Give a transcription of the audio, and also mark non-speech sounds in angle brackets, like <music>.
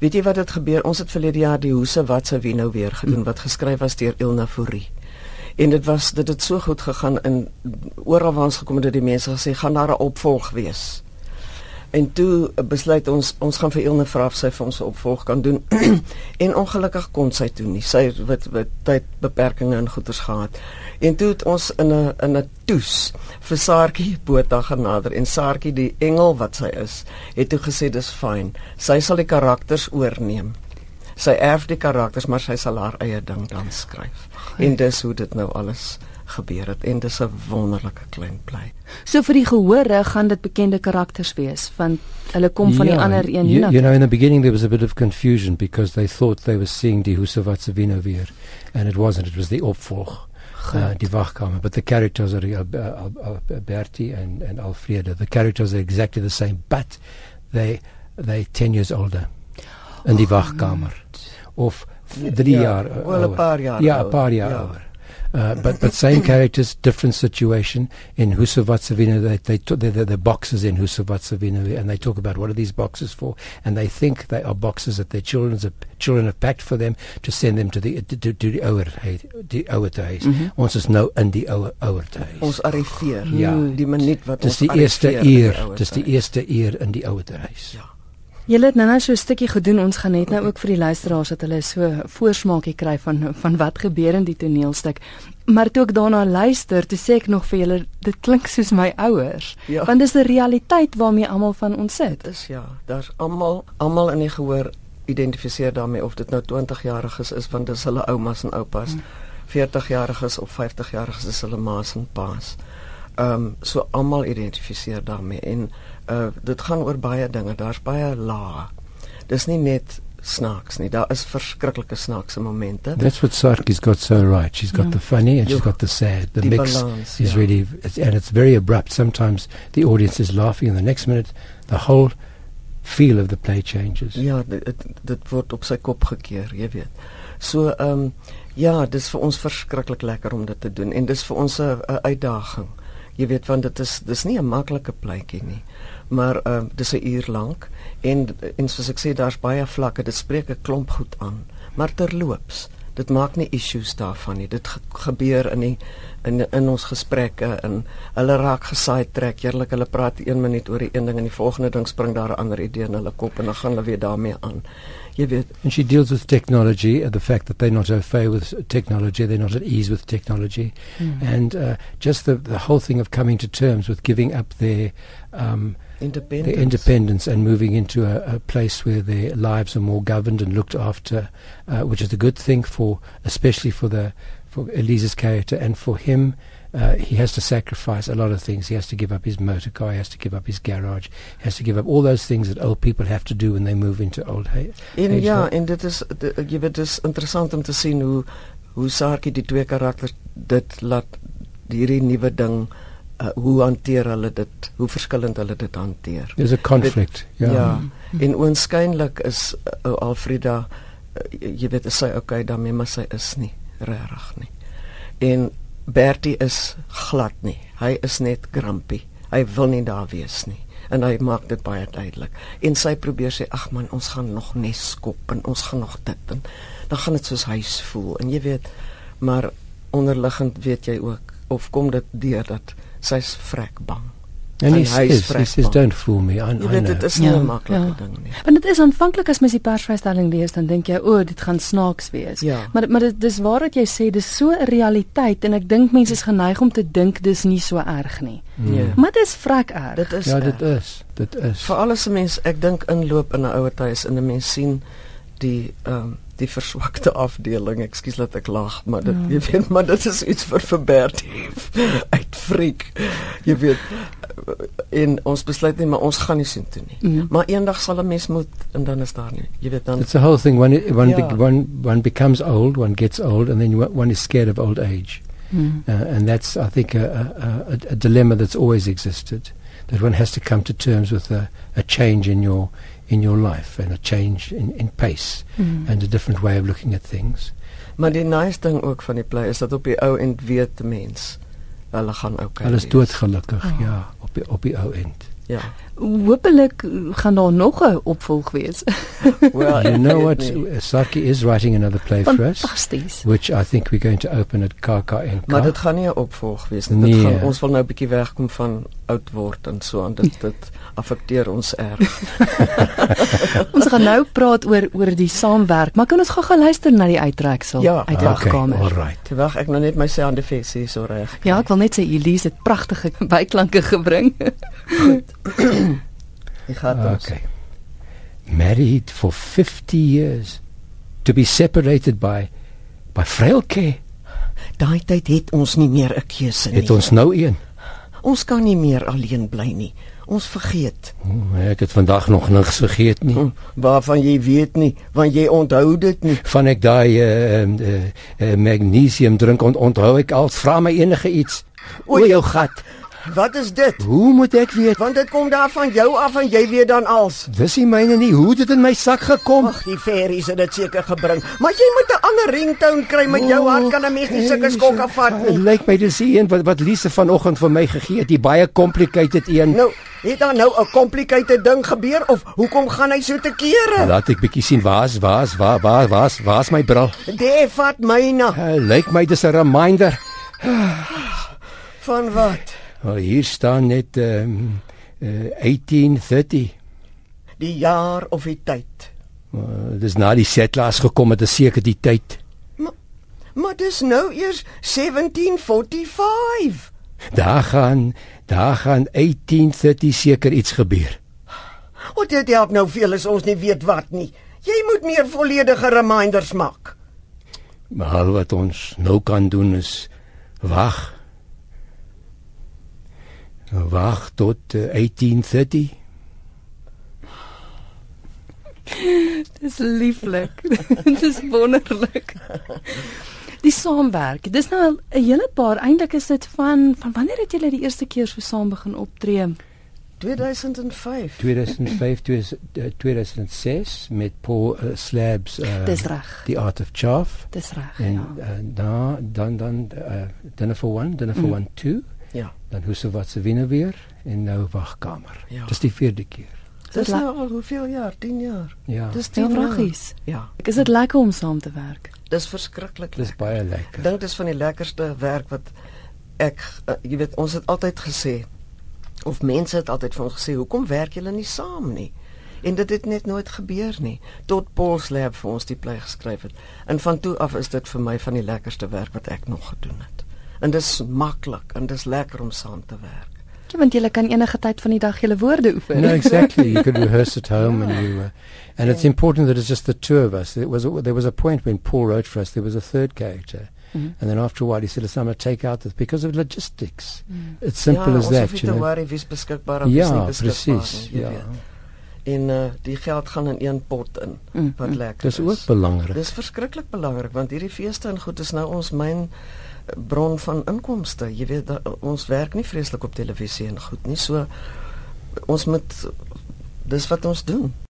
Weet jy wat het gebeur? Ons het verlede jaar die Hoese wat se wie nou weer gedoen wat geskryf was deur Ilna Fourie. En dit was dit het so goed gegaan in oral waar ons gekom het dat die mense gesê gaan daar 'n opvolg wees. En toe besluit ons ons gaan vir Ilne vra of sy vir ons opvolg kan doen. <clears throat> en ongelukkig kon sy toe nie. Sy het wat wat tydbeperkings en goeters gehad. En toe het ons in 'n in 'n toes vir Saartjie Botha genader en Saartjie die engel wat sy is, het toe gesê dis fyn. Sy sal die karakters oorneem. Sy erf die karakters, maar sy sal haar eie ding dan skryf. En dis hoe dit nou alles gebeur het. En dis 'n wonderlike klein plei. So vir die gehore gaan dit bekende karakters wees want hulle kom van yeah, die ander een you, you know in the beginning there was a bit of confusion because they thought they were seeing die Husavatsavino weer and it wasn't. It was the opvolg uh, die wagkamer. But the characters are uh, uh, uh, Bertie and and Alfredo the characters are exactly the same but they they 10 years older in die wagkamer of 3 ja, jaar wel 'n paar jaar ja 'n paar jaar ja. ouder Uh, but but same characters, different situation. In Husavatsavina, they they took the, the, the boxes in Husavatsavina, and they talk about what are these boxes for, and they think they are boxes that their children children have packed for them to send them to the to, to, to the ouer die ouer huis. Mm -hmm. Ons is nou in die ouer ouer huis. Ons arriveer. Ja, die minuut wat dis ons die eerste eer, dis die eerste eer in die ouer huis. Ja. Julle het nou net so 'n stukkie gedoen. Ons gaan net nou ook vir die luisteraars dat hulle so voorsmaakie kry van van wat gebeur in die toneelstuk. Maar toe ek daarna luister, toe sê ek nog vir julle dit klink soos my ouers. Ja. Want dis 'n realiteit waarmee almal van ons sit. Dis ja, daar's almal almal in die gehoor identifiseer daarmee of dit nou 20 jariges is want dis hulle oumas en oupas. Hmm. 40 jariges of 50 jariges is hulle ma's en pa's. Ehm um, so almal identifiseer daarmee en uh dit gaan oor baie dinge. Daar's baie lae. Dis nie net snaaks nie. Daar is verskriklike snaakse momente. That's what Sarki's got so right. She's got yeah. the funny and she's got the sad. The mix balance, is yeah. really it's, and it's very abrupt. Sometimes the audience is laughing and the next minute the whole feel of the play changes. Ja, dit dit word op sy kop gekeer, jy weet. So ehm um, ja, dis vir ons verskriklik lekker om dit te doen en dis vir ons 'n uitdaging. Jy weet want dit is dis nie 'n maklike pleitjie nie. Maar ehm uh, dis 'n uur lank en en soos ek sê daar's baie vlakke. Dit spreek 'n klomp goed aan. Maar terloops dit maak nie issues daarvan nie. Dit ge gebeur in die in in ons gesprekke en hulle raak gesaai trek. Eerlik hulle praat 1 minuut oor die een ding en die volgende ding spring daar 'n ander idee in hulle kop en dan gaan hulle weer daarmee aan. Jy weet and she deals with technology and the fact that they're not au fait with technology they're not at ease with technology. Mm. and uh, just the the whole thing of coming to terms with giving up their um independence. their independence and moving into a, a, place where their lives are more governed and looked after, uh, which is a good thing for, especially for the for Elise's character and for him. Uh, he has to sacrifice a lot of things. He has to give up his motor car. He has to give up his garage. He has to give up all those things that old people have to do when they move into old age. En ja, en dit is jy weet dit is interessant om te sien hoe hoe Saartjie die twee karakters dit laat hierdie nuwe ding uh, hoe hanteer hulle dit? Hoe verskillend hulle dit hanteer? There's a conflict ja. Ja. En oënskynlik is uh, Alfreda uh, jy weet sy okay daarmee maar sy is nie regtig nie. En Bertie is glad nie. Hy is net grumpy. Hy wil nie daar wees nie. En hy maak dit baie duidelik. En sy probeer sê ag man ons gaan nog nes skop en ons gaan nog dit en dan gaan dit soos huis voel. En jy weet maar onderliggend weet jy ook of kom dit deur dat sy's vrek bang. En hy sê he says don't fool me. I, I know. Dit is nie 'n ja, maklike ja. ding nie. Want dit is aanvanklik as mens die persvrystelling lees dan dink jy o, oh, dit gaan snaaks wees. Ja. Maar maar dit dis waar wat jy sê dis so 'n realiteit en ek dink mense is geneig om te dink dis nie so erg nie. Nee. Maar dit is vrek erg. Dit is Ja, dit is. Dit is. Vir alles 'n mens ek dink inloop in 'n ouer huis en 'n mens sien die ehm um, die verswakte afdeling. Ekskuus dat ek lag, maar dit ja. jy weet, maar dit is iets vir Verbert uit freak. Jy weet en ons besluit net maar ons gaan nie sien toe nie. Mm. Maar eendag sal 'n mens moet en dan is daar nie. Jy weet dan It's a whole thing when it, when ja. be, one one becomes old, one gets old and then you, one is scared of old age. Mm. Uh, and that's I think a, a, a, a dilemma that's always existed that one has to come to terms with a, a change in your in your life and a change in, in pace mm. and a different way of looking at things. Maar die nice ding ook van die play is dat op die ou end weet die mens hulle gaan okay. Hulle is doodgelukkig, oh. ja, op die op die ou end. Ja. Hoopelik gaan daar nog 'n opvolg wees. <laughs> Well, you know what? Saki is writing another play for us, Fantasties. which I think we're going to open at KKNK. Maar dit gaan nie 'n opvolg wees nie. Nee. Dit gaan ons wil nou 'n bietjie wegkom van oud word en so aan dit dit affekteer ons erg. <laughs> ons gaan nou praat oor oor die saamwerk, maar kan ons gou-gou luister na die uittreksel Ja. uit die okay, wagkamer? all right. Terwyl ek nou net my sound effects hier so reg. Ja, ek wil net sê Elise het pragtige <laughs> byklanke gebring. Ek gaan dit. Okay. Married for 50 years to be separated by by frailke. Daai tyd het ons nie meer 'n keuse nie. Het ons nou een. ons kan nie meer alleen bly nie. Ons vergeet. Oh, ek het vandag nog niks vergeet nie. Hm, waarvan jy weet nie, want jy onthou dit nie. Van ek daai uh, uh, uh, magnesium drink ont onthou ek al vra my enige iets. O jou gat. Wat is dit? Hoe moet ek weet? Want dit kom daar van jou af en jy weet dan als. Dis nie myne nie. Hoe het dit in my sak gekom? Ag, die fairies het dit seker gebring. Maar jy moet 'n ander ringtone kry met jou hart kan 'n mens nie sulke skokke vat Dit nie. lyk my dis die een wat wat Lise vanoggend vir my gegee het, die baie complicated een. Nou, het daar nou 'n complicated ding gebeur of hoekom gaan hy so te kere? Laat ek bietjie sien waar's waar's waar waar waar's waar's my bril. Dit vat my na. Uh, lyk my dis 'n reminder. Van wat? Wel hier staan net um, uh, 1830. Die jaar of die tyd. Uh, dis na die settlers gekom het, is seker die tyd. Maar dis nou eers 1745. Daar gaan daar gaan 1830 seker iets gebeur. Wat dit help nou veel as ons nie weet wat nie. Jy moet meer volledige reminders maak. Maar al wat ons nou kan doen is wag. Wag tot uh, 1830. <laughs> Dis lieflik. <laughs> Dis wonderlik. Die saamwerk. Dis nou al 'n hele paar. Eintlik is dit van van wanneer het julle die eerste keer so saam begin optree? 2005. 2005 2000, uh, 2006 met Paul uh, Slabs uh, Dis reg. The Art of Chaff Dis reg. en Ja. uh, da, dan dan uh, Dinner for One, Dinner for Mm. One 2, Ja. dan Husse wat se winne weer en nou Wagkamer. Ja. Dis die vierde keer. Dis nou al hoeveel jaar? 10 jaar. Ja. Dis Ja, 10 jaar. vragies. Ja, Ek is dit lekker om saam te werk. dis verskriklik. Dis lekker. baie Ek lekker. dink dis van die lekkerste werk wat ek uh, jy weet ons het altyd gesê of mense het altyd vir ons gesê hoekom werk julle nie saam nie? En dit het net nooit gebeur nie tot Paul Slab vir ons die plek geskryf het. En van toe af is dit vir my van die lekkerste werk wat ek nog gedoen het. En dis maklik en dis lekker om saam te werk. Ja, want jy kan enige tyd van die dag julle woorde oefen. No, exactly. You could <laughs> rehearse at home, and you, uh, and it's Yeah. important that it's just the two of us. It was there was a point when Paul wrote for us. There was a third character, Mhm. and then after a while he said, "Listen, I'm going to take out this because of logistics. Mm. It's simple ja, as ons that, te know." worry wie's beskikbaar en wie's nie Ja, beskikbaar precies. nie, Ja, weet. En uh die geld gaan in een pot in Mm, wat mm. lekker dis ook belangrik. Dis verskriklik belangrik want hierdie feeste en goed is nou ons myn bron van inkomste. Jy weet da, ons werk nie vreeslik op televisie en goed nie. So ons moet dis wat ons doen.